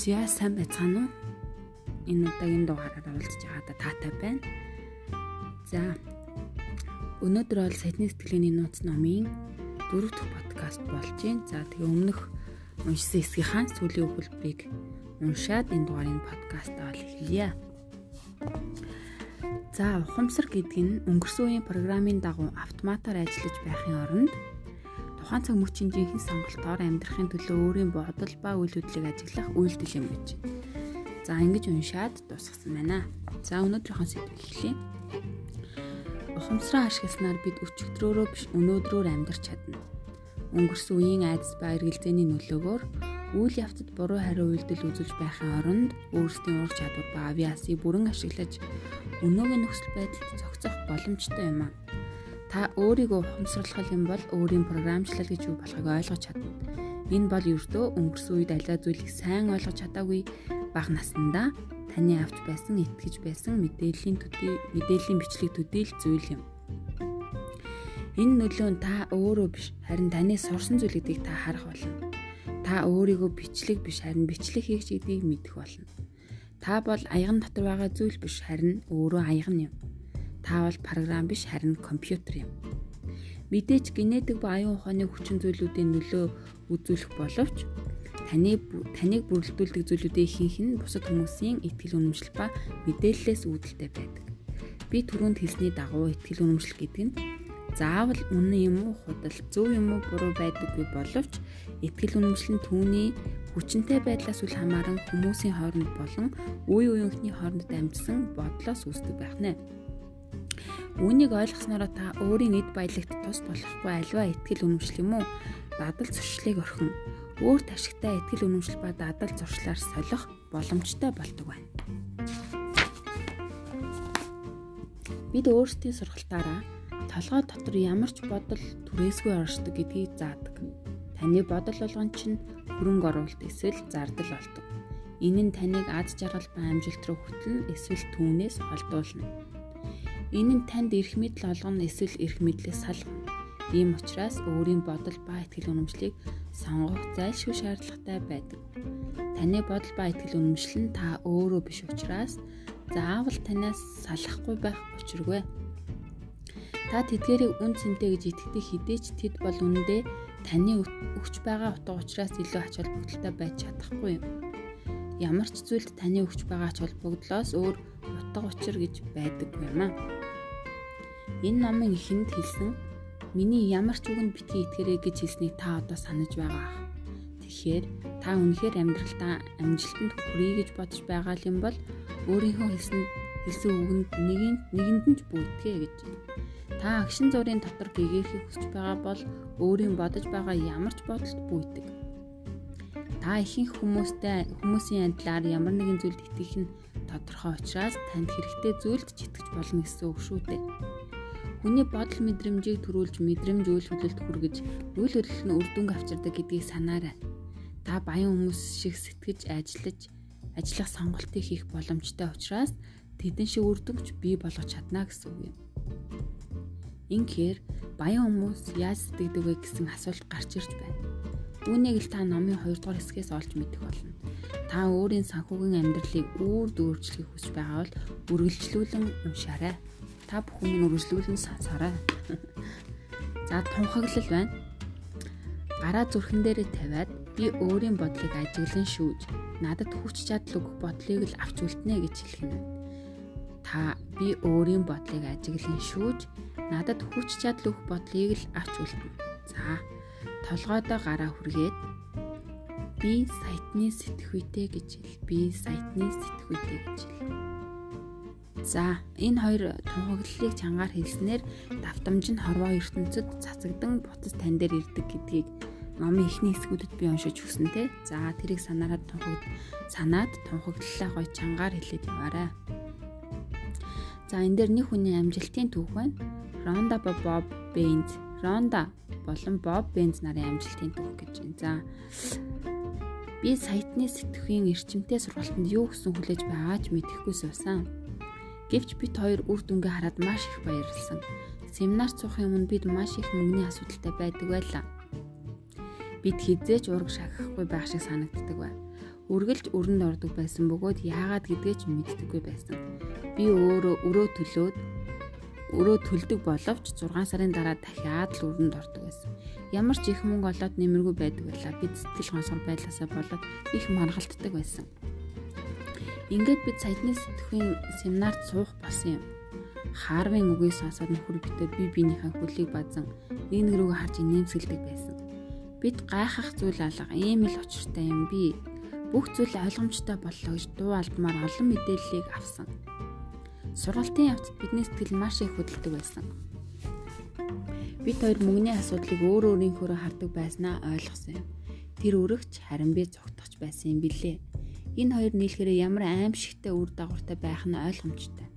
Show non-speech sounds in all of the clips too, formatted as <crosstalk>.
За сайн байцгаана уу? Энэ удаагийн дугаараар уулзж байгаадаа таатай байна. За өнөөдөр бол саяны сэтгэлийн нууц номын дөрөв дэх подкаст болж байна. За тэгээ өмнөх уншсан хэсгийнхаа сүүлийн өгүүлбэрийг уншаад энэ дугаарын подкастаа бол эхэлье. За ухамсар гэдэг нь өнгөрсөн үеийн программын дагуу автоматар ажиллаж байхын оронд тухайн цаг мөчийн жинхэнэ сонголтоор амьдрахын төлөө өөрийн бодол ба үйл хөдлөлийг ажиглах үйлдэл юм гэж. За ингэж уншаад дуусгасан байна. За өнөөдрийнхөө сэдв эхлэе. Ухамсараа ашигласнаар бид өчигдрөөрөө биш өнөөдрөөр амьдрч чадна. Өнгөрсөн үеийн айдас ба эргэлзээний нөлөөгөөр үйл явцад буруу хариу үйлдэл үзүүлж байхын оронд өөрсдийн ур чадвар ба авиасыг бүрэн ашиглаж өнөөгийн нөхцөл байдалд зохицох боломжтой юм аа Та өөрийгөө ухамсарлах юм бол өөрийн програмчлал гэж юу болохыг ойлгож чадна. Энэ бол ердөө өнгөрсөн үед аливаа зүйлийг сайн ойлгож чадаагүй бага насндаа таны авч байсан итгэж байсан мэдээллийн төдий мэдээллийн бичлэг төдийл зүйл юм. Энэ нөлөө нь та өөрөө биш харин таны сурсан зүйл гэдгийг та харах болно. Та өөрийгөө бичлэг биш харин бичлэг хийх гэдгийг мэдэх болно. Та бол аяган дотор байгаа зүйл биш харин өөрөө аяган юм. Та бол програм биш харин компьютер юм. Мэдээч генетик ба аюун ухааны хүчин зүйлүүдийн нөлөө үзүүлэх боловч таны таныг бүрэлдүүлдэг зүйлүүдийн ихэнх нь бусад хүмүүсийн итгэл үнэмшил ба мэдээллээс үүдэлтэй байдаг. Би түрүүнд хэлсний дагуу итгэл үнэмшил гэдэг нь заавал үнэн юм уу худал зөв юм уу буруу байдаггүй боловч итгэл үнэмшил нь түүний хүчинтэй байдлаас үл хамааран хүмүүсийн хооронд болон үе үеийнхний хооронд дамжсан бодлоос үүсдэг байх нэ. Үүнийг ойлгосноор та өөрийн эд баялагт тус болохгүй альва ихтгэл үнэмшил юм уу? Дадал зуршлыг орхин өөрт ашигтай ихтгэл үнэмшил ба дадал зуршлаар солих боломжтой болдог байна. Бид өөрсдийн сургалтаараа толгой дотор ямар ч бодол түрээсгүй оршдог гэдгийг заадаг. Таны бодол болгон чинь хөрөнгө оруулалт эсвэл зардал болдог. Энэ нь таныг аз жаргал ба амжилт руу хөтлөн эсвэл түүнээс холдуулна. Энэ нь танд эрх мэдэл олгоно эсвэл эрх мэдлээс салгана. Ийм учраас өөрийн бодол ба итгэл үнэмшлийг сонгох зайлшгүй шаардлагатай байдаг. Таны бодол ба итгэл үнэмшил нь та өөрөө биш учраас заавал танаас салахгүй байх учиргүй. Та тэдгэрийг үн цэнтэй гэж итгэдэг хідээч тэд бол үнэндээ таны өгч байгаа утга учраас илүү ач холбогдолтой байж чадахгүй юм. Ямар ч зүйлд таны өгч байгаа ач холбогдлоос өөр утга учир гэж байдаггүй юм аа. Энэ номын эхэнд хэлсэн миний ямар ч үгэнд битгий итгэрэй гэж хэлснийг та одоо санаж байгаа ах. Тэгэхээр та үнэхээр амьдралдаа амжилтанд хүрье гэж бодож байгаа юм бол өөрийнхөө хэлсэн хэлсэн үгэнд нэгэнд нэгэнд нь ч бүртгэе гэж. Та агшин зургийн дотор гэгээхийг хүсэж байгаа бол өөрийн бодож байгаа ямар ч бодолд бүйдэг. Та ихэнх хүмүүстэй хүмүүсийн адилаар ямар нэгэн зүйлд итгэх нь тодорхой учраас танд хэрэгтэй зүйлд ч итгэж болно гэсэн үг шүү дээ. Хүний бодол мэдрэмжийг төрүүлж мэдрэмж үйл хөдлөлт хүргэж үйл хөдлөл нь үр дүнг авчирдаг гэдгийг санаарай. Та баян хүмүүс шиг сэтгэж ажиллаж ажиллах сонголтыг хийх боломжтой учраас тэдэн шиг үр дүнч бий болгож чадна гэсэн үг юм. Инхээр баян хүмүүс яаж сэтгэдэг вэ гэсэн асуулт гарч ирж байна. Үүнийг л та номын 2 дугаар хэсгээс олж мэдэх болно. Та өөрийн санхүүгийн амьдралыг үүр дүүржлэхийг хүсэж байгаа бол үргэлжлүүлэн уншаарай та бүхэн үргэлжлүүлэн сансаарай. <laughs> За тунхаглал байна. Гараа зүрхэн дээрээ тавиад би өөрийн бодлыг ажиглан шүүж надад хүч чадал өгөх бодлыг л авч үлднэ гэж хэлэх нь. Та би өөрийн бодлыг ажиглан шүүж надад хүч чадал өгөх бодлыг л авч үлднэ. За толгойдоо гараа хүргээд би сайтны сэтгхүйтэй гэж хэл. Би сайтны сэтгхүйтэй гэж хэл. За энэ хоёр тунхаглалыг чангаар хэлснээр давтамж нь хорвоо ертөнцид цацагдан буцаж тань дээр ирдэг гэдгийг номын эхний хэсгүүдэд би уншиж өгсөн те. За тэрийг санаараад тунхагд санаад тунхаглалаа гой чангаар хэлээд яваарай. За энэ дээр нэг хүний амжилтын түүх байна. Ронда Боб Бенз. Ронда болон Боб Бенз нарын амжилтын түүх гэж байна. За би сайтны сэтгхийн эрчимтэй сургалтанд юу гэсэн хүлээж байгаач мэдэхгүй суусан. Гэвч бид хоёр үр дүнгээ хараад маш их баярлсан. Семинар суухын өмнө бид маш их мөнгөний асуудалтай байдаг байлаа. Бид хизээч ураг шахахгүй байх шиг санагддаг бай. үргэлж өрөнд ордог байсан бөгөөд яагаад гэдгээ ч мэддэггүй байсан. Би өөрөө өрөө төлөөд өрөө төлдөг боловч 6 сарын дараа дахиад л өрөнд ордог байсан. Ямар ч их мөнгө олоод нэмэргүй байдаг байлаа. Бид сэтгэл гонсгор байдлаасаа болоод их маргалтдаг байсан. Ингээд бид саяны сэтгхийн семинарт суух болсон юм. Харвин үгийг сонсоод нөхөр битээ би биенийхээ хөлийг базан нэг нэг рүү харж инээмсэглэдэг байсан. Бид гайхах зүйл алга ийм л учиртай юм би. Бүх зүйл ойлгомжтой боллоо гэж дуу албамаар олон мэдээллийг авсан. Сургалтын явцад бидний сэтгэл маш их хөдөлдөг байсан. Бид хоёр мөнгөний асуудлыг өөр өөрийнхөө хардаг байснаа ойлгосон юм. Тэр өргөч харин би цогтгоч байсан юм билээ. Энэ хоёр нийлэхээр ямар аимшигтай үр дагавартай байх нь ойлгомжтой.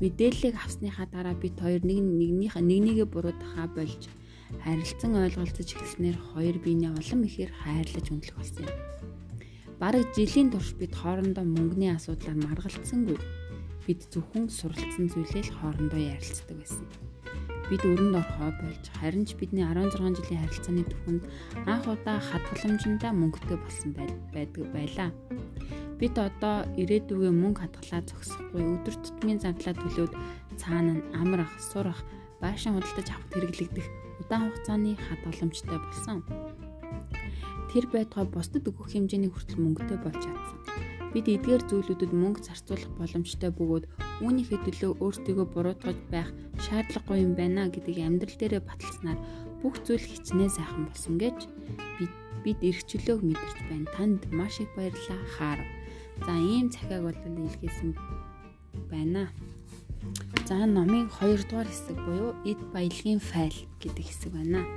Мэдээллийг авсныхаа дараа бид хоёр нэг нэгнийхээ нэг нэгэ буруудахаа болж харилцан ойлголцож эхэлснээр хоёр биенээ улам ихээр хайрлаж өндлөх болсон юм. Бараг жилийн турш бид хоорондоо мөнгөний асуудлаар маргалцсангүй. Бид зөвхөн суралцсан зүйлээ л хоорондоо ярилцдаг байсан бид өрөнд орохоо болж харин ч бидний 16 жилийн харилцааны түүхэнд анх удаа хадгаламжтай мөнгөтэй болсон байдаг байлаа. Бид одоо ирээдүгөө мөнгө хадгалаа зогсохгүй өдөр тутмын зардлаа төлөөд цаана нь амрах, сурах, байшин худалдаж авах хэрэглэгдэх удаан хугацааны хадгаламжтай болсон. Тэр байтугай бусдад өгөх хэмжээний хүртэл мөнгөтэй болж чадсан. Бид эдгээр зүйлүүдэд мөнгө зарцуулах боломжтой бөгөөд үүнийхээ төлөө өөртөө буруутгаж байх шаардлагагүй юм байна гэдгийг амьдрал дээрээ баталснаар бүх зүйл хичнээн сайхан болсон гэж бид бид эргчлөөг мэдэрч байна. Танд маш их баярлалаа. Хаар. За ийм цахиаг бол илгээсэн байна. За номын 2 дугаар хэсэг буюу эд баялагын файл гэдэг хэсэг байна.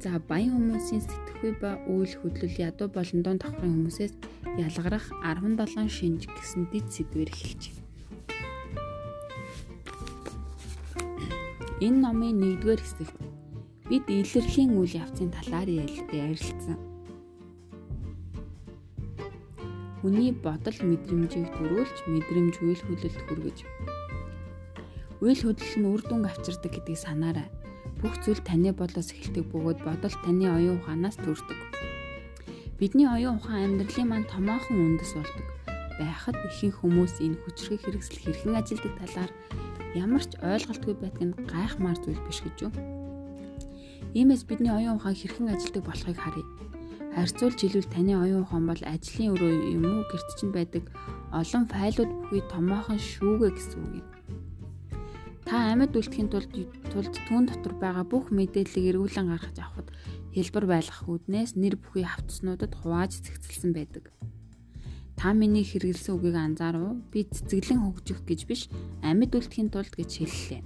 За баян хүмүүсийн сэтгхүй ба үйл хөдлөл ядуу болон дон давхрын хүмүүсээс ялгарах 17 шинж гэсэн дэд сэдвэр эхэлж байна. Энэ номын 1-р хэсэгт бид илэрхийн үйл явцын талаар ярилцсан. Хүний бодол мэдрэмжийг төрүүлж мэдрэмж үйл хөдлөлт хүргэж үйл хөдлөл нь үр дүнг авчирдаг гэдгийг санаарай бүх зүйл таны бодлоос эхэлдэг бөгөөд бодол таны оюун ухаанаас төрдөг. Бидний оюун ухаан амьдралын маань томоохон үндэс болдог. Байхад ихэнх хүмүүс энэ хүчрхэг хэрэгсэл хэрхэн ажилдаг талаар ямар ч ойлголтгүй байдг нь гайхмаар зүйл биш гэж юу? Иймээс бидний оюун ухаан хэрхэн ажилдаг болохыг харъя. Харьцуулж хэлвэл таны оюун ухаан бол ажлын өрөө юм уу гэрт чинь байдаг олон файлууд бүхий томоохон шүүгээ гэсэн үг юм. Та амьд үлдэхийн тулд тулд түүн дотор байгаа бүх мэдээллийг эргүүлэн гаргаж авахд хэлбэр байлгах үүднээс нэр бүхий хавцснуудад хувааж цэгцэлсэн байдаг. Та миний хэрэгэлсэн үгийг анзаарав. Би цэцэглэн хөгжих гэж биш, амьд үлдэхийн тулд гэж хэллээ.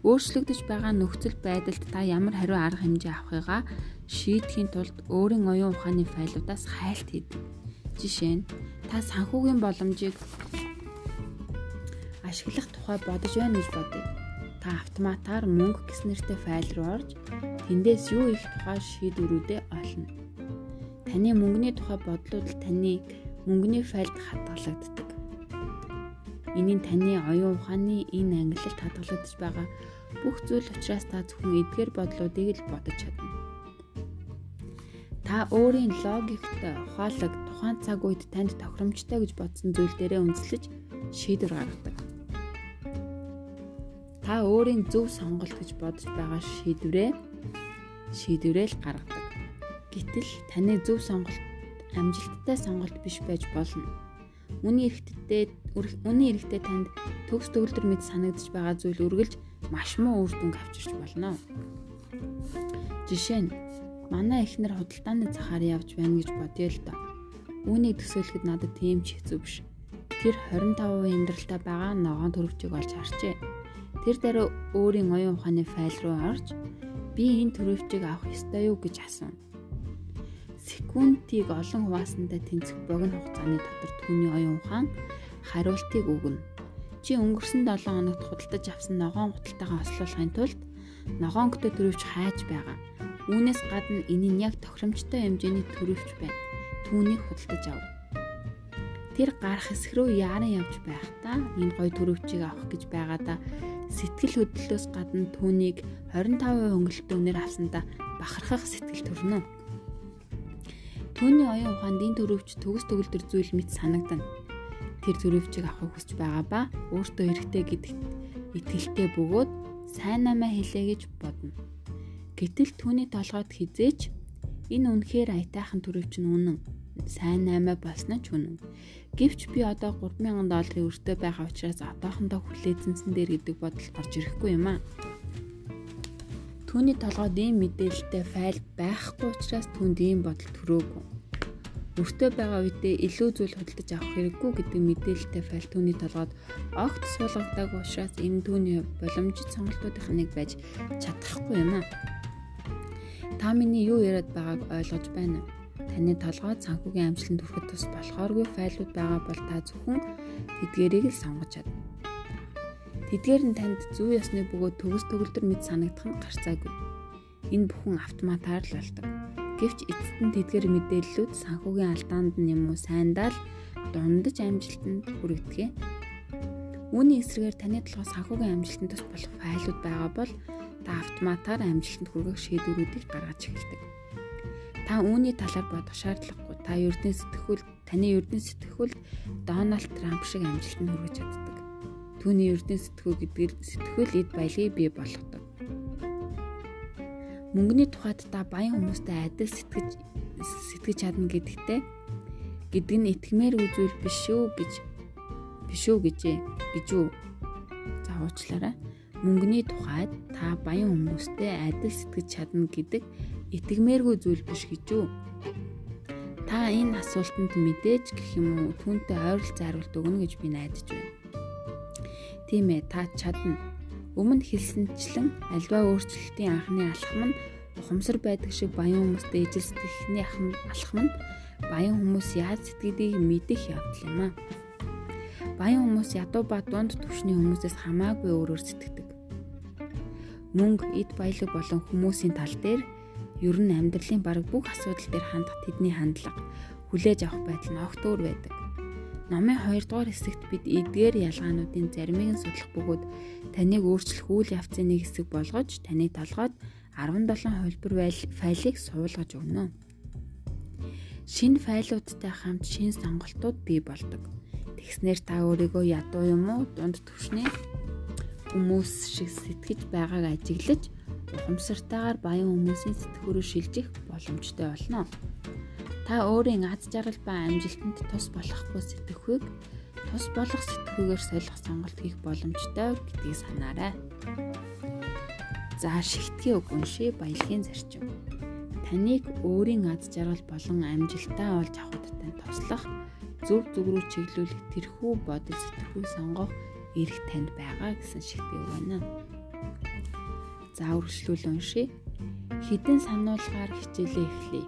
Өөрчлөгдөж байгаа нөхцөл байдалд та ямар хариу арга хэмжээ авахыгаа шийдэхийн тулд өөрийн оюун ухааны файлуудаас хайлт хийдэг. Жишээ нь та санхүүгийн боломжийг ашиглах тухай бодож байна гэж бодъё. Та автоматар мөнгө гэс нэртэй файл руу орж тэндээс юу их тухай шийдвэрүүдээ олно. Таны мөнгөний тухай бодлууд таны мөнгөний файлд хадгалагддаг. Энийн таны оюун ухааны энэ ангилалд хадгалагдж байгаа бүх зүйл учраас та зөвхөн эдгээр бодлуудыг л бодож чадна. Та өөрийн логикт ухаалаг тухайн цаг үед танд тохиромжтой гэж бодсон зүйл дээрээ үндэслэж шийдвэр гаргадаг та өөрийн зөв сонголт гэж бодож байгаа шийдвэрээ шийдвэрээ л гаргадаг. Гэтэл таны зөв сонголт амжилттай сонголт биш байж болно. Үний эрэгтдээ үний эрэгтэй танд төгс төгөлдөр мэд санагдаж байгаа зүйл үргэлж маш муу үр дүнг авчирч болно. Жишээ нь манай эхнэр худалдааны захаар явж байна гэж бодъё л доо. Үүнийг төсөөлөхөд надад тийм ч хэцүү биш. Тэр 25% амьдралтай байгаа ногоон төрөвчийг олж харчээ Тэр дараа өөрийн оюун ухааны файл руу орж би энэ төрөвчийг авах ёстой юу гэж асууна. Секундыг олон хуваасандаа тэнцэх богино хугацааны дотор түүний оюун ухаан хариултыг өгнө. Чи өнгөрсөн 7 хоногт худалдаж авсан ногоон худалдаага ослуулахын тулд ногоонтой төрөвч хайж байгаа. Үүнээс гадна энэ нь яг тохиромжтой хэмжээний төрөвч байна. Түүнийг худалдаж ав. Тэр гарах хэсэг рүү яаран явж байхдаа энэ гой төрөвчийг авах гэж байгаадаа сэтгэл хөдлөлөөс гадна түүнийг 25% хөнгөлөлтөөнөр авсандаа бахархах сэтгэл төрнө. Түүний оюун ухаанд энэ төрөвч төгс төгөлдөр зүйл мэт санагдана. Тэр төрөвчийг авахыг хүсэж байгаа ба өөртөө хэрэгтэй гэдэгт итгэлтэй бөгөөд сайн намаа хэлээ гэж бодно. Гэтэл түүний толгойд хизээч энэ үнэхээр аятайхан төрөвч нь үнэн. Сайн наймаа болсон ч үнэн. Гэвч би одоо 3000 долларын өртөө байгаа учраас одоохондоо хүлээзэнсэн дээр гэдэг бодол орж ирэхгүй юм аа. Түүний толгойд ийм мэдээлэлтэй файл байхгүй учраас түүнд ийм бодол төрөөгүй. Өртөө байгаа үедээ илүү зүйл худалдаж авах хэрэггүй гэдэг мэдээлэлтэй файл түүний толгойд огт суулгадаагүй учраас энэ түүний боломжит сонголтуудын нэг байж чадахгүй юм аа. Та миний юу яриад байгааг ойлгож байна уу? Таны толгойд санхүүгийн амжилтанд хүрэхэд тус болохооргүй файлууд байгаа бол та зөвхөн тэдгэрийг л сонгож чадна. Тэдгээр нь танд зүү ёсны бөгөөд төгс төгөлдөр мэд санагдах нь гарцаагүй. Энэ бүхэн автоматар л болдог. Гэвч эцэст нь тэдгээр мэдээллүүд санхүүгийн алдаанд нь юм уу сайндаа л дундаж амжилтанд хүрэгдэгэ. Үүний эсрэгээр таны толгой санхүүгийн амжилтанд тус болох файлууд байгаа бол та автоматар амжилтанд хүргэх шийдвэрүүдийг гаргаж эхэлдэг. Та үүний талаар бодох шаардлагагүй. Та ердийн сэтгүүл таны ердийн сэтгүүлд Дональд Трамп шиг амжилтанд хүргэж чаддаг. Түүний эрдэнэ сэтгүү гэдгээр сэтгүүл эд баялагийг бий болгодог. Мөнгөний тухайд та баян хүмүүстэй адил сэтгэж сэтгэж чадна гэдэгтэй гэдэг нь итгэмээр үзүүл биш шүү гэж биш үү гэжээ гэж үү. За уучлаарай. Мөнгөний тухайд та баян хүмүүстэй адил сэтгэж чадна гэдэг итгэмээргүй зүйл биш гэж үү. Та энэ асуултанд мэдээж гэх юм уу түүнтэй ойрол заруулт өгнө гэж би найдаж байна. Тийм ээ, та чадна. Өмнө хэлсэнчлэн альва өөрчлөлтийн анхны алхам нь ухамсар байдаг шиг баян хүмүүстэй ижил сэтгэхний алхам нь баян хүмүүс яаж сэтгэдгийг мэдэх явдал юм аа. Баян хүмүүс ядуу ба дунд түвшний хүмүүсээс хамаагүй өөрөөр сэтгэдэг. Мөнгө, эд баялаг болон хүмүүсийн тал дээр ер нь амьдралын бараг бүх асуудал дээр хандах тэдний хандлага, хүлээж авах байдал нь огт өөр байдаг. Номын 2 дугаар хэсэгт бид эдгээр ялгаануудын заримыг нь судлах бөгөөд таныг өөрчлөх үйл явцын нэг хэсэг болгож таны толгойд 17 хувилбар файлыг суулгаж өгнө. Шинэ файлуудтай хамт шинэ сонголтууд бий болдог. Тэгснээр та өөрийгөө ядуу юм уу дунд түвшний хүмүүс шиг сэтгэж байгааг ажиглаж ухамсартайгаар баян хүмүүсийн сэтгүүрөөр шилжих боломжтой болно. Та өөрийн аз жаргал ба амжилтанд тус болохгүй сэтгэхүйг тус болох сэтгэхүйгээр солих сонголт хийх боломжтой гэдгийг санаарай. За шигтгийн үг уншия баялагын зарчим. Таныг өөрийн аз жаргал болон амжилтаа олж авахудтай туслах зөв зөв рүү чиглүүлэх тэрхүү бодол сэтгэхүй сонгох эрх танд байгаа гэсэн шигтгийн үг байна. За үргэлжлүүл уншия. Хідэн сануулгаар хичээлээ эхлэе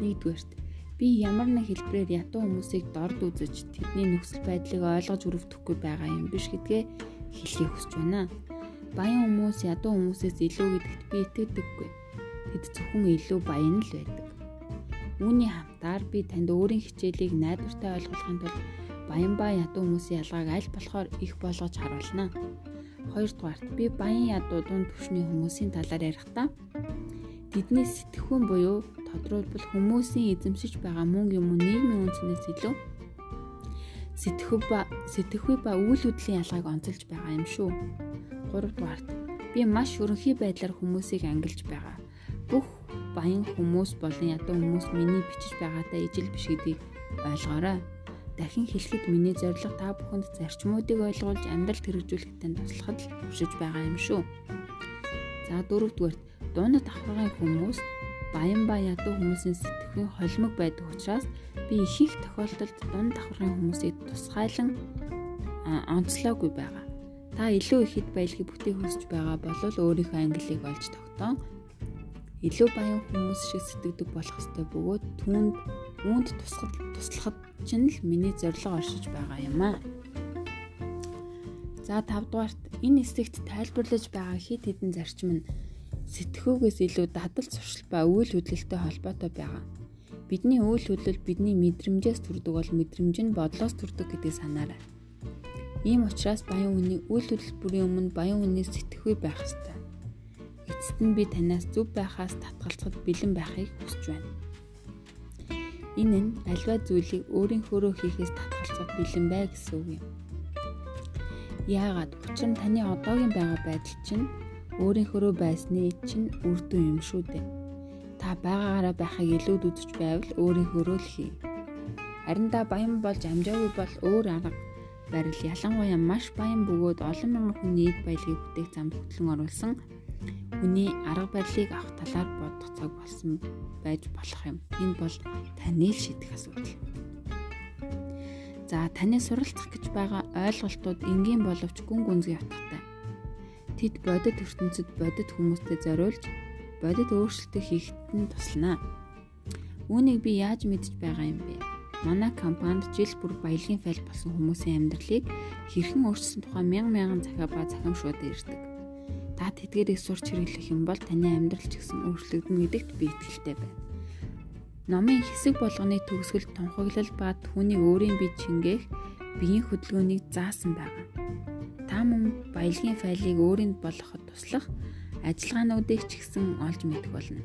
Нэгдүгээрт би ямар нэг хэлбэрээр ятуу хүмүүсийг дорд үзэж тэдний нөхцөл байдлыг ойлгож өрөвдөхгүй байгаа юм биш гэдгээ хэлхийг хүсэж байна. Баян хүмүүс ядуу хүмүүсээс илүү гэдэгт би итгэдэггүй. Тэд зөвхөн илүү баян л байдаг. Үүний хамтаар би танд өөрийн хичээлийг найдвартай ойлгуулахын тулд баян ба ядуу хүмүүсийн ялгааг аль болохоор их болгож харуулна. Хоёрдугаарт би баян ядуу дунд түвшний хүмүүсийн талаар ярихдаа бидний сэтгэхүйн буюу тодруулбал хүмүүсийн эзэмшиж байгаа мөнгө юм уу нийгмийн үндснээс илүү сэтгэхүй ба сэтгэхүй ба үйл хөдлийн ялгааг онцолж байгаа юм шүү. 3 дугаарт би маш өрөнхий байдлаар хүмүүсийг ангилж байгаа. Бүх баян хүмүүс болон ядуу хүмүүс миний бичиж байгаатай ижил биш гэдгийг ойлгоорой. Дахин хэлэхэд миний зорилго та бүхэнд зарчмуудыг ойлгуулж амьдралд хэрэгжүүлэхтэй туслахад л хүсэж байгаа юм шүү. За дөрөвдүгээрт дуунад давхаргын хүмүүс баян ба ядуу хүмүүсийн сэтгэхүйн холимог байдаг учраас би их их тохиолдолд дунд давхаргын хүмүүсийг тусгайлан онцлоогүй байгаа. Та илүү их хэд баялагийг бүтээх хүсэж байгаа бол өөрийнхөө ангиллыг олж тогтоон. Илүү баян хүмүүс шиг сэтгэдэг болох ёстой бөгөөд түүнд үүнд тусахад туслахад чинь л миний зорилго оршиж байгаа юм аа. За 5 дугаарт энэ хэсэгт тайлбарлаж байгаа хит хитэн зарчим нь сэтгхүүгээс илүү дадал зуршил ба үйл хөдлөлтөй холбоотой байгаа. Бидний үйл хөдлөл бидний мэдрэмжээс төрдөг бол мэдрэмж нь бодлоос төрдөг гэдгийг санаарай. Ийм учраас баян хүний үйл хөдлөл бүрийн өмнө баян хүний сэтгхүй байх ёстой. Эцэст нь би танаас зөв байхаас татгалзахад бэлэн байхыг хүсэж байна. Энэ нь альва зүйлийг өөрийнхөөрөө хийхээс татгалзах бэлэн бай гэсэн үг юм. Яагаад? Учир нь таны одоогийн байгаа байдал чинь өөрийнхөөрөө байсны чинь үр дүн юм шүү дээ. Та байгаагаараа байхыг илүүд үзэж байвал өөрийнхөөрөө л хий. Харин та баян болж амжаагүй бол өөр арга барил ялангуяа маш баян бөгөөд олон мянган хүний эд баялагийг бүтээх замд хөтлөн оруулсан хүний арга барилыг авах талаар бодох цаг болсон байж болох юм. Энэ бол таны л шийдэх асуудал. За таны суралцах гэж байгаа ойлголтууд энгийн боловч гүн гүнзгий утгатай. Тэд бодит ертөнцид бодит хүмүүстэй зориулж бодит өөрчлөлтөө хийхэд нь туслана. Үүнийг би яаж мэдж байгаа юм бэ? Манай компанид жил бүр баялагын файл болсон хүмүүсийн амьдралыг хэрхэн өөрчилсөн тухай мянган мянган захиа ба захимшууд ирдэг. Та тэдгээрийг сурч хэрэглэх юм бол таны амьдрал ч гэсэн өөрчлөгдөнө гэдэгт би итгэлтэй байна. Номын хэсэг болгоны төгсгөл тунхаглал ба түүний өөрийн бие чингээх биеийн хөдөлгөөнийг заасан байгаа. Та мөн баялагын файлыг өөрөнд болгоход туслах ажиллагаануудыг ч гэсэн олж мэдэх болно.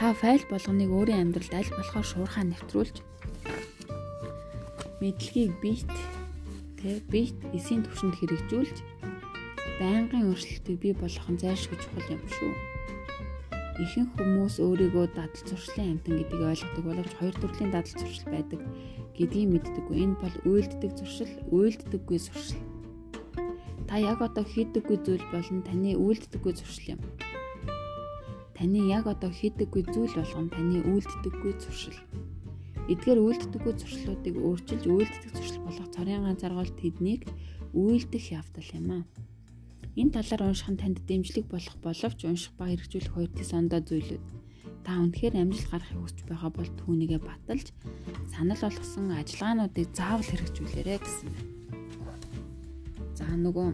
Та файл болгоныг өөрийн амьдралд аль болохоор шуурхаа нэвтрүүлж мэдлэгийг бит тэ бит эсийн төвшөнд хэрэгжүүлж байнгын өөрчлөлтийг бий болгох нь зайлшгүй чухал юм шүү. Ихэнх хүмүүс өөрийгөө дадал зуршлын амтан гэдгийг ойлгодог боловч хоёр төрлийн дадал зуршил байдаг гэдгийг мэддэггүй. Энэ бол үйлддэг зуршил, үйлддэггүй зуршил. Та яг одоо хийдэггүй зүйл болон таны үйлддэггүй зуршил юм. Таны яг одоо хийдэггүй зүйл болгон таны үйлддэггүй зуршил. Эдгээр үйлддэггүй зуршлуудыг өөрчилж үйлддэг зуршил болгох цорын ганцааргал тэднийг үйлдэх явдал юм аа. Энэ талаар унших нь танд дэмжлэг болох боловч унших ба хэрэгжүүлэх хоёр тис ондоо зүйлүүд. Та үнэхээр амжилт гаргахыг хүсэж байгаа бол түүнийгээ баталж санал болгосон ажиллагаануудыг заавал хэрэгжүүлээрэй гэсэн. За нөгөө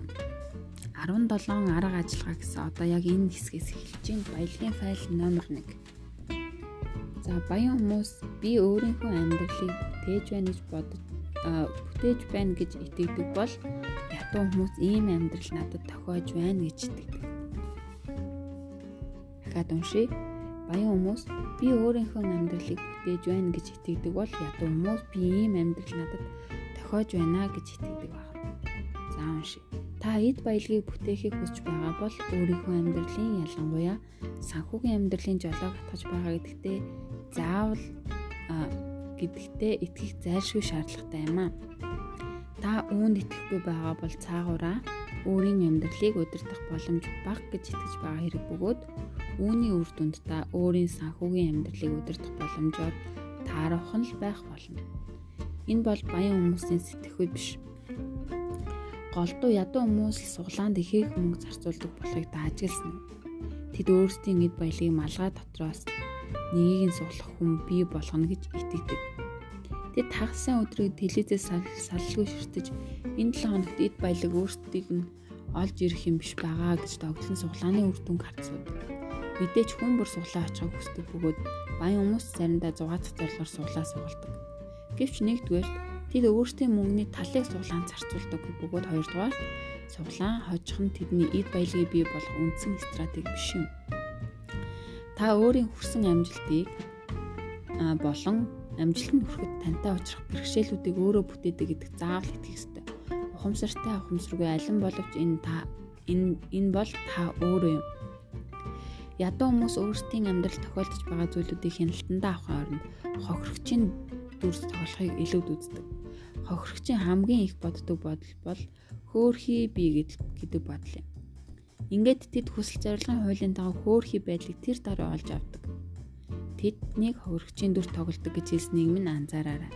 17 арга ажиллагаа гэсэн одоо яг энэ хэсгээс эхэлж байна. Баялагын файл номер 1. За баян хүмүүс би өөрийнхөө амьдралыг тээж байна гэж бодож бүтээж байна гэж итгэдэг бол ятуу хүмүүс ийм амьдрал надад тохиож байна гэж итгэдэг. Дахиад уншия. Баян хүмүүс би өөрийнхөө амьдралыг бүтээж байна гэж итгэдэг бол ятуу хүмүүс би ийм амьдрал надад тохиож байна гэж итгэдэг байна. За уншия. Та эд баялагийг бүтээхийг хүсэж байгаа бол өөрийнхөө амьдралын ялангуяа санхүүгийн амьдралын жолоог хатгаж байгаа гэдэгтээ заавал гэдэгтээ итгэх зайлшгүй шаардлагатай юм а. Та үүнд итгэхгүй байгаа бол цаагаараа өөрийн амьдралыг удирдах боломж бага гэж итгэж байгаа хэрэг бөгөөд үүний үр дүнд та өөрийн санхүүгийн амьдралыг удирдах боломжоор таарахын л байх болно. Энэ бол баян хүмүүсийн сэтгэхүй биш. Голдуу ядуу хүмүүс л суглаанд ихийг мөнгө зарцуулдаг болохыг та ажигласан. Тэд өөрсдийн эд баялагийг малгай дотроос нэгийг нь суглах хүн бий болгоно гэж итгэдэг. Тэд тагсан өдрийг телевизээс саллгүй ширтэж энэ 7 хоногт эд баялаг өөрсдийг нь олж ирэх юм биш байгаа гэж тогтлон суглааны үр дүнг харцууд. Мэдээж хүн бүр суглаа очихыг хүсдэг бөгөөд баян хүмүүс заримдаа зугаацах зорилгоор суглаа сугалдаг. Гэвч нэгдүгээр тэд өөрсдийн мөнгөний талыг суглаанд зарцуулдаг бөгөөд хоёрдугаар суглаан хожих нь тэдний эд баялагийг бий болох үндсэн стратеги биш юм. Та өөрийн хүрсэн амжилтыг болон амжилтанд хүрэхэд тантай уулзах бэрхшээлүүдийг өөрөө бүтээдэг гэдэг заавал итгэх ёстой. Ухамсартай ухамсаргүй алин боловч энэ та энэ энэ бол та өөрөө юм. Ядуу хүмүүс өөрсдийн амьдрал тохиолдож байгаа зүйлүүдийг хяналтандаа авахын оронд хохирогчийн дүрс тоглохыг илүүд үздэг. Хохирогчийн хамгийн их боддог бодол бол хөөхий бий гэдэг бодол юм. Ингээд тэд хүсэл зорилгын хуулийн дагуу хөөхий байдлыг тэр дараа олж авдаг. Тэднийг хохирогчийн дүр тоглодог гэж хэлснийг минь анзаараарай.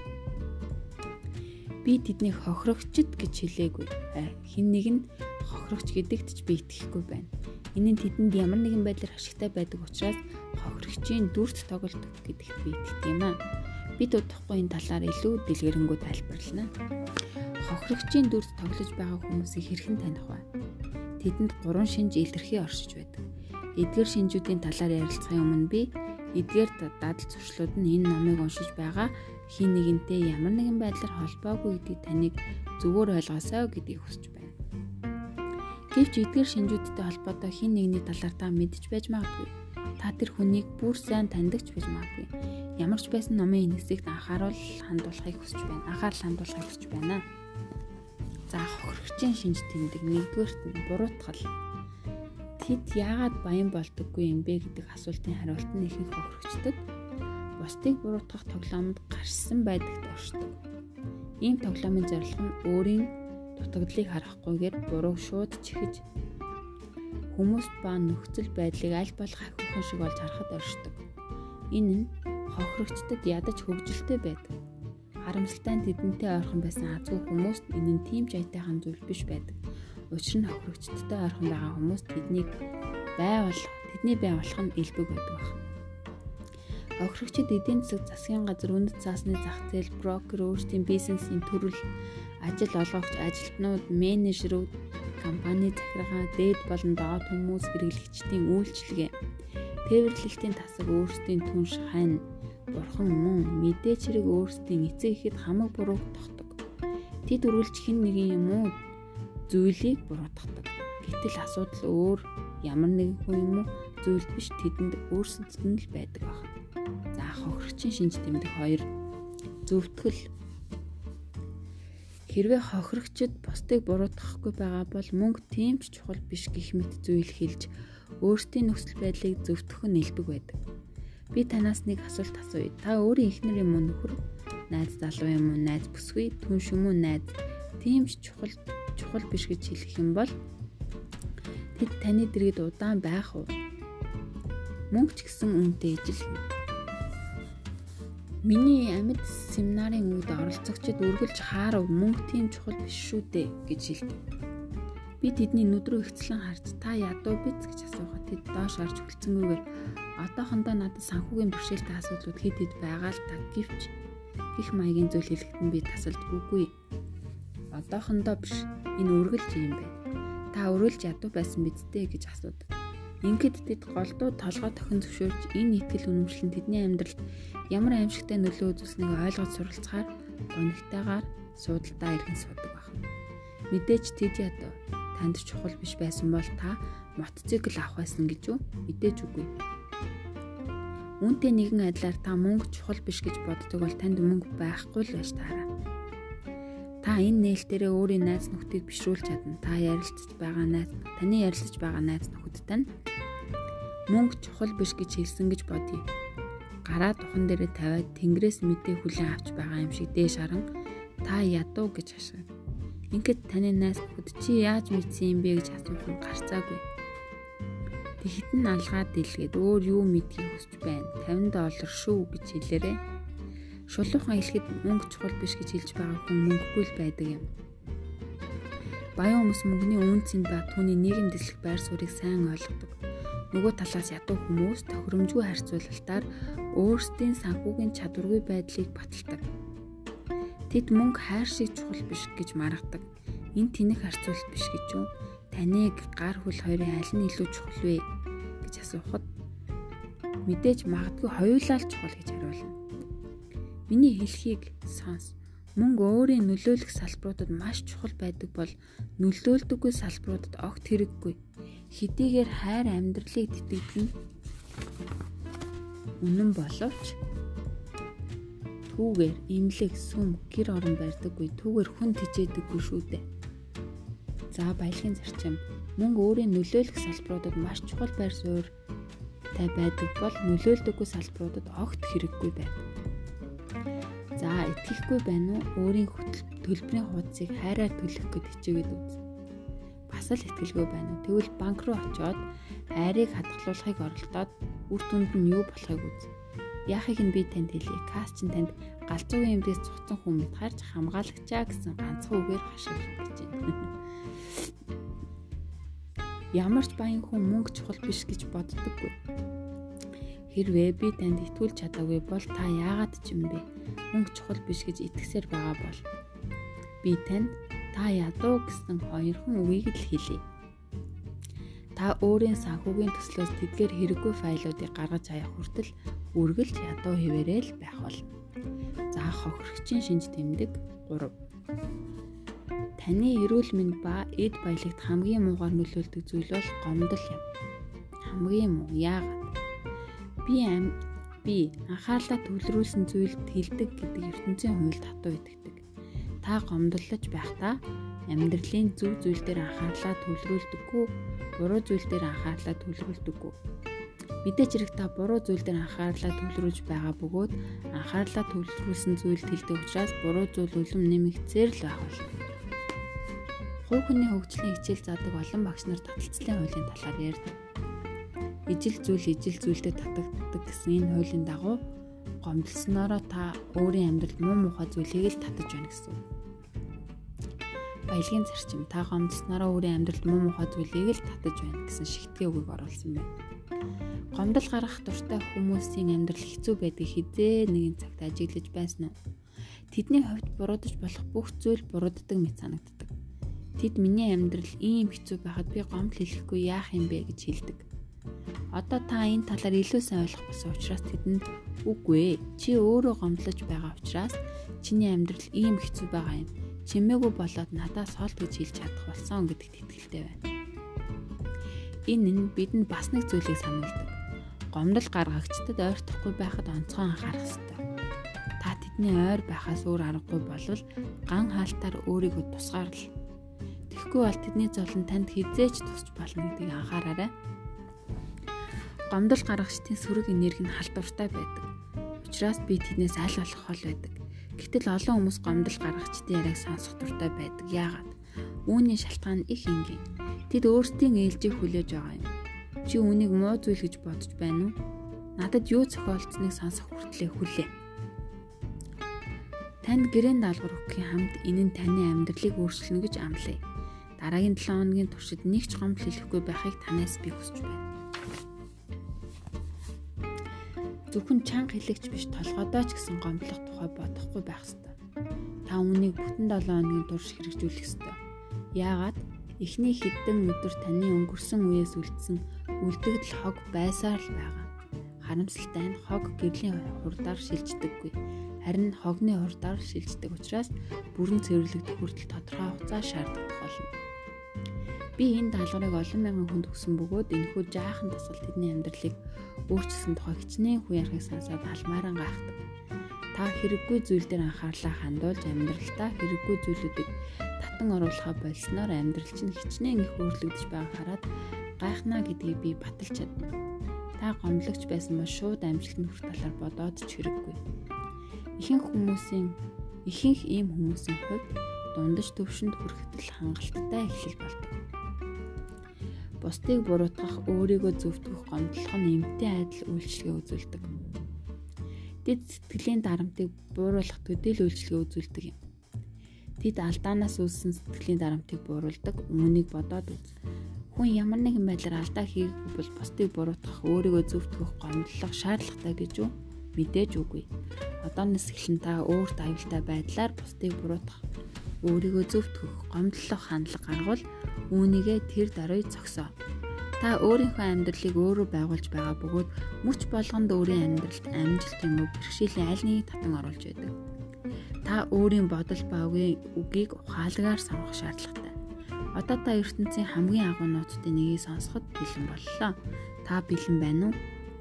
Би тэднийг хохирогчд гэж хэлээгүй. Хин нэг нь хохирогч гэдэгт ч би итгэхгүй байна. Энэ нь тэдэнд ямар нэгэн байдлаар ашигтай байдаг учраас хохирогчийн дүрт тоглодог гэдэгт би итгэдэг юм аа. Бид удахгүй энэ талаар илүү дэлгэрэнгүй тайлбарлана. Хохирогчийн дүрт тоглож байгаа хүмүүсийг хэрхэн таних вэ? Тэдэнд гурван шинж илэрхий оршиж байдаг. Эдгээр шинжүүдийн талаар ярилцахын өмнө би эдгээр дадал зуршлууд нь энэ номыг уншиж байгаа хин нэгэнтэй ямар нэгэн байдлаар холбоогүй гэдгийг таныг зөвөр ойлгосоо гэдгийг хүсэж байна. Гэвч эдгээр шинжүүдтэй холбоотой хин нэгний талаар та мэдж байж магадгүй. Та тэр хүнийг бүр сайн таньдагч байж магадгүй. ямар ч байсан номын энэ хэсэгт анхааруул хандуулахыг хүсэж байна. Анхаарал хандуулахыг хүсэж байна. За хохирогчийн шинж тэмдэг нэгдүгээрт нь буруутгал. Тэд яагаад баян болдоггүй юм бэ гэдэг асуултын хариулт нь ихэнх хохирогчдод бусдыг буруутгах тоглоомд гарсан байдагт оршдог. Ийм тоглоомын зорилго нь өөрийн дутагдлыг харахгүйгээр буруу шууд чихэж хүмүүст ба нөхцөл байдлыг аль болох ахиухан шиг олж харахад оршдог. Энэ нь хохирогчдод ядаж хөвгөлтэй байдаг. Харамсалтай нь тэдэнтэй ойрхон байсан азгүй хүмүүст энэ нь тийм ч аятайхан зүйл биш байдаг. Учир нь хохирогчдтой ойрхон байгаа хүмүүс тэднийг байвал тэдний бай болох нь элбэг байдаг байна. Хохирогчид эдийн засаг засгийн газар үндэс цаасны зах зээл брокер өөрсдийн бизнесийн төрөл ажил олгогч ажилтнууд менежерүүд компани захиргаа дээд болон доод хүмүүс хэрэглэгчдийн үйлчилгээ тээвэрлэлтийн тасаг өөрсдийн түнш хань бурхан мөн мэдээч хэрэг өөрсдийн эцэг ихэд хамаг бурууг тогтдог. Тэд үргэлж хэн нэгэн юм уу зүйлийг буруутгадаг. Гэтэл асуудал өөр ямар нэгэн хүн юм уу зүйл биш тэдэнд өөрсдөд нь л байдаг байна. За хохирогчийн шинж тэмдэг 2 зөвтгөл Хэрвээ хохирогчд бусдыг буруутгахгүй байгаа бол мөнгө тийм ч чухал биш гэх мэт зүйл хэлж өөрсдийн нөхцөл байдлыг зөвтгөх нь нэлбэг байдаг. Би танаас нэг асуулт асууя. Та өөрийн эхнэр юм уу нөхөр? Найз залуу юм уу? Найз бүсгүй? Түн шүм үү найз? Тийм ч чухал чухал биш гэж хэлэх юм бол тэд таны дэргэд удаан байх уу? Мөнгө ч гэсэн үнэтэй ижил. Миний амьд семинарын үед оролцогчид үргэлж хаарав мөнгө тийм чухал биш шүү дээ гэж хэлдэг. Би тэдний нүд рүү ихцлэн харж та ядуу биз гэж асуухад тэд доош орж хөлцөнгөөр одоохондоо надад санхүүгийн бэрхшээлтэй асуудлууд хэд хэд байгаа л та гэвч гих маягийн зүйл хэлэхэд нь би тасалд үгүй. Одоохондоо биш. Энэ үргэлж юм байна. Та өрөөлж ядуу байсан бидтэй гэж асуудаг. Ингээд тэд голдуу толгой тохин зөвшөөрч энэ итгэл үнэмшлэн тэдний амьдралд ямар аимшигтай нөлөө үзүүлснийг ойлгож суралцахаар гонигтайгаар суудалтаа иргэн суудаг байна. Мэдээж тэд ядуу танд чухал биш байсан бол та мотоцикл авах байсан гэж үү? Мэдээж үгүй. Үүнтэй нэгэн адилаар та мөнгө чухал биш гэж боддог бол танд мөнгө байхгүй л байж таараа. Та энэ нээлтээрээ өөрийн найз нөхдийг бишрүүлж чадна. Та ярилцж байгаа найз, таны ярилцж байгаа найз нөхөдтэй нь мөнгө чухал биш гэж хэлсэн гэж бодъё. Гараа духан дээрээ тавиад тэнгэрээс мэдээ хүлэн авч байгаа юм шиг дээш харан та ядуу гэж ашиг. Ингээд таны найз нөхөд чи яаж мэдсэн юм бэ гэж асуух нь гарцаагүй Тэгэхэд нь алгаад дэлгээд өөр юу мэдхийг хүсэж байна. 50 доллар шүү гэж хэлээрээ. Шулуухан хэлэхэд мөнгө чухал биш гэж хэлж байгаа хүн мөнгөгүй л байдаг юм. Баян хүмүүс мөнгөний үнцийг ба түүний нийгэм дэслэх байр суурийг сайн ойлгодог. Нөгөө талаас ядуу хүмүүс тохиромжгүй харьцуулалтаар өөрсдийн санхүүгийн чадваргүй байдлыг баталдаг. Тэд мөнгө хайр шиг чухал биш гэж маргадаг. Энэ тэнэг харьцуулалт биш гэж юу? таныг гар хөл хоёрын аль нь илүү чухал вэ гэж асуухад мэдээж магадгүй хоёулаа л чухал гэж хариулна. Миний хэлхийг сонс. Мөнгө өөрийн нөлөөлөх салбаруудад маш чухал байдаг бол нөлөөлдөггүй салбаруудад огт хэрэггүй. Хэдийгээр хайр амьдралыг тэтгэдэг нь үнэн боловч түүгээр имлэг сүм гэр орон барьдаггүй түүгээр хүн тижээдэггүй шүү дээ. За баялагын зарчим мөнгө өөрийн нөлөөлөх салбаруудад маш чухал байр суурь тай байдаг бол нөлөөлдөггүй салбаруудад огт хэрэггүй байдаг. За итгэхгүй байна уу? Өөрийн төлбөрийн хуудсыг хайраар төлөх гэж хичээгээд үз. Бас л итгэлгүй байна уу? Тэгвэл банк руу очиод хайрыг хадгалуулахыг оролдоод үр дүнд нь юу болохыг үз. Яахыг нь би танд хэлье. Кас чин танд галзуугийн эмдээс цуцсан хүн харж хамгаалагчаа гэсэн ганцхан үгээр хашгирах гэж байна. <laughs> Ямар ч баян хүн мөнгө чухал биш гэж боддоггүй. Хэрвээ би танд итгүүлж чадаагүй бол та яагаад ч юм бэ? Мөнгө чухал биш гэж итгэсээр байгаа бол би танд та ядуу гэсэн хоёрхан үгийг л хэлье. Та өөрийн санхүүгийн төслөөс тэдгээр хэрэггүй файлуудыг гаргаж авах хүртэл үргэлж ядуу хэвээрээ л байх болно. За хохирогчийн шинж тэмдэг 3 Таны эрүүл мэнд ба эд баялагт хамгийн муугаар нөлөөлдөг зүйл бол гомдол юм. Хамгийн муу. Яагаад? Би Би анхаарлаа төвлөрүүлсэн зүйлд хилдэг гэдэг ертөнцийн хуульд хатуу итгэдэг. Та гомдлож байхдаа амьдралын зөв зүйл дээр анхаарлаа төвлөрүүлдэггүй, буруу зүйл дээр анхаарлаа төвлөрүүлдэггүй. Мэдээж хэрэг та буруу зүйл дээр анхаарлаа төвлөрүүлж байгаа бөгөөд анхаарлаа төвлөрүүлсэн зүйлд хилдэг учраас буруу зүйл үлэм нэмэгцээр л байх болно. Хувь хүний хөгжлийн хичээл заадаг олон багш нар таталцлын хуулийн талаар ярьдаг ижил зүйл ижил зүйлдээ татагддаг гэсэн энэ хуулийн дагуу гомдлсноороо та өөрийн амьдралд муу мухай зүйлийг л татаж байна гэсэн. Баялагын зарчим та гомдлсноороо өөрийн амьдралд муу мухай зүйлийг л татаж байна гэсэн шигтгэн үгийг оруулсан байна. Гомдол гаргах дуртай хүмүүсийн амьдрал хэцүү байдаг хизээ нэгэн цагт ажиглаж байсан уу? Тэдний хувьд буруудаж болох бүх зүйл бурууддаг мэт санагддаг. Тэд миний амьдрал ийм хэцүү байхад би гомдол хэлэхгүй яах юм бэ гэж хэлдэг. Одоо та энэ талаар илүү сайн ойлгох болсон учраас тэдэнд үгүй ээ. Чи өөрөө гомдлож байгаа учраас чиний амьдрал ийм хэцүү байгаа юм. Чимээгүй болоод надаас холт гэж хэлж чадах болсон гэдэгт итгэлтэй байна. Энэ нь бидэнд бас нэг зүйлийг сануулдаг. Гомдол гаргагчдад ойртохгүй байхад онцгой анхаарах ёстой. Та тэдний ойр байхаас өөр аргагүй болвол ган хаалтаар өөрийгөө тусгаарлал. Тэгэхгүй бол тэдний зовлон танд хизээч тусч болно гэдгийг анхаараарай гомдол гаргагчдын сөрөг энерги нь халдвартай байдаг. Учираас би тэднээс аль болох хол байдаг. Гэтэл олон хүмүүс гомдол гаргагчдын яриаг сонсох дуртай байдаг. Яагаад? Үүний шалтгаан их энгийн. Тэд өөрсдийн ээлжийг хүлээж байгаа юм. Чи үүнийг муу зүйл гэж бодож байна уу? Надад юу зохиолдсныг сонсох хүртлээр хүлээ. Танд гэрээнд даалгавар өгөхийн хамт энэ нь таны амьдралыг өөрчилнө гэж амлая. Дараагийн 7 хоногийн туршид нэг ч гомдол хэлэхгүй байхыг танаас би хүсэж байна. Зөвхөн чанга хэлэгч биш толгойдоо ч гэсэн гомдлох тухай бодохгүй байх ёстой. Та үүнийг бүтэн 7 хоногийн турш хэрэгжүүлэх ёстой. Яагаад эхний хэдэн өдөр таны өнгөрсөн үеэс үлдсэн үлдэгдэл хог байсаар л байгаа. Харамсалтай нь хог гэрлийн хурдаар шилждэггүй. Харин хогны хурдаар шилждэг учраас бүрэн цэвэрлэгдэх хүртэл тодорхой хугацаа шаарддаг болно. Би энэ даалгаврыг олон мянган хүнд өгсөн бөгөөд энэхүү жаахан тасгал тэдний амьдралыг өөрчилсөн тухай хичнээн хүн ярихыг сонсоод алмааран гайхдаг. Та хэрэггүй зүйл дээр анхаарлаа хандуулж амьдралдаа хэрэггүй зүйлүүдийг татан оруулахаа болсноор амьдрал чинь хичнээн их өөрлөгдөж байгааг хараад гайхнаа гэдгийг би баталж чадна. Та гомдлогч байсан бол шууд амжилтанд хүрэх талаар бодоод ч хэрэггүй. Ихэнх хүмүүсийн ихэнх ийм хүмүүсийн хувьд дундаж төвшөнд хүрэхэд л хангалттай эхлэл болдог бусдыг буруутгах, өөрийгөө зөвтгөх гомдлох нь эмтэн айдал үйлчлэгээ үзүүлдэг. Тэд сэтгэлийн дарамтыг бууруулах төдийл үйлчлэгээ үзүүлдэг юм. Тэд алдаанаас үүссэн сэтгэлийн дарамтыг бууруулдаг, үүнийг бодоод. Хүн ямар нэгэн байдлаар алдаа хийгээгүй бол бусдыг буруутгах, өөрийгөө зөвтгөх, гомдлох шаардлагатай гэж үү? Мэдээж үгүй. Одооноос эхлэн та өөрт аюултай байдлаар бусдыг буруутгах, өөрийгөө зөвтгөх, гомдлох хандлага гаргавал үүнийгээ тэр даруй зогсоо. Та өөрийнхөө амьдралыг өөрөө байгуулж байгаа бөгөөд мөч болгонд өөрийн амьдралд амжилт юм уу бэрхшээлийн аль нэгийг татан оруулж байдаг. Та өөрийн бодол ба үгийг ухаалгаар сонгох шаардлагатай. Одоо та ертөнцийн хамгийн агуу нууцуудын нэгийг сонсоход бэлэн боллоо. Та бэлэн байна уу?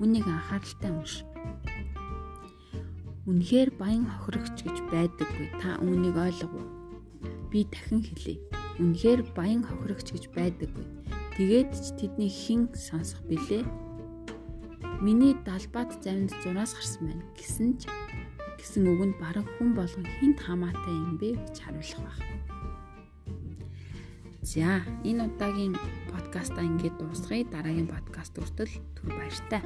Үнийг анхааралтай унш. Үнэхээр баян хохирогч гэж байдаггүй. Та үүнийг ойлгов. Би дахин хэлье Үнэхээр баян хохирогч гэж байдаггүй. Тэгээд ч тэдний хэн сонсох билээ? Миний далбаад завинд зураас гарсан байна гэсэн ч гэсэн үг нь бараг хүн болгон хинт хамаатай юм бэ гэж харуулах баг. За энэ удаагийн подкаста ингээд дуусгая. Дараагийн подкаст хүртэл түр баяртай.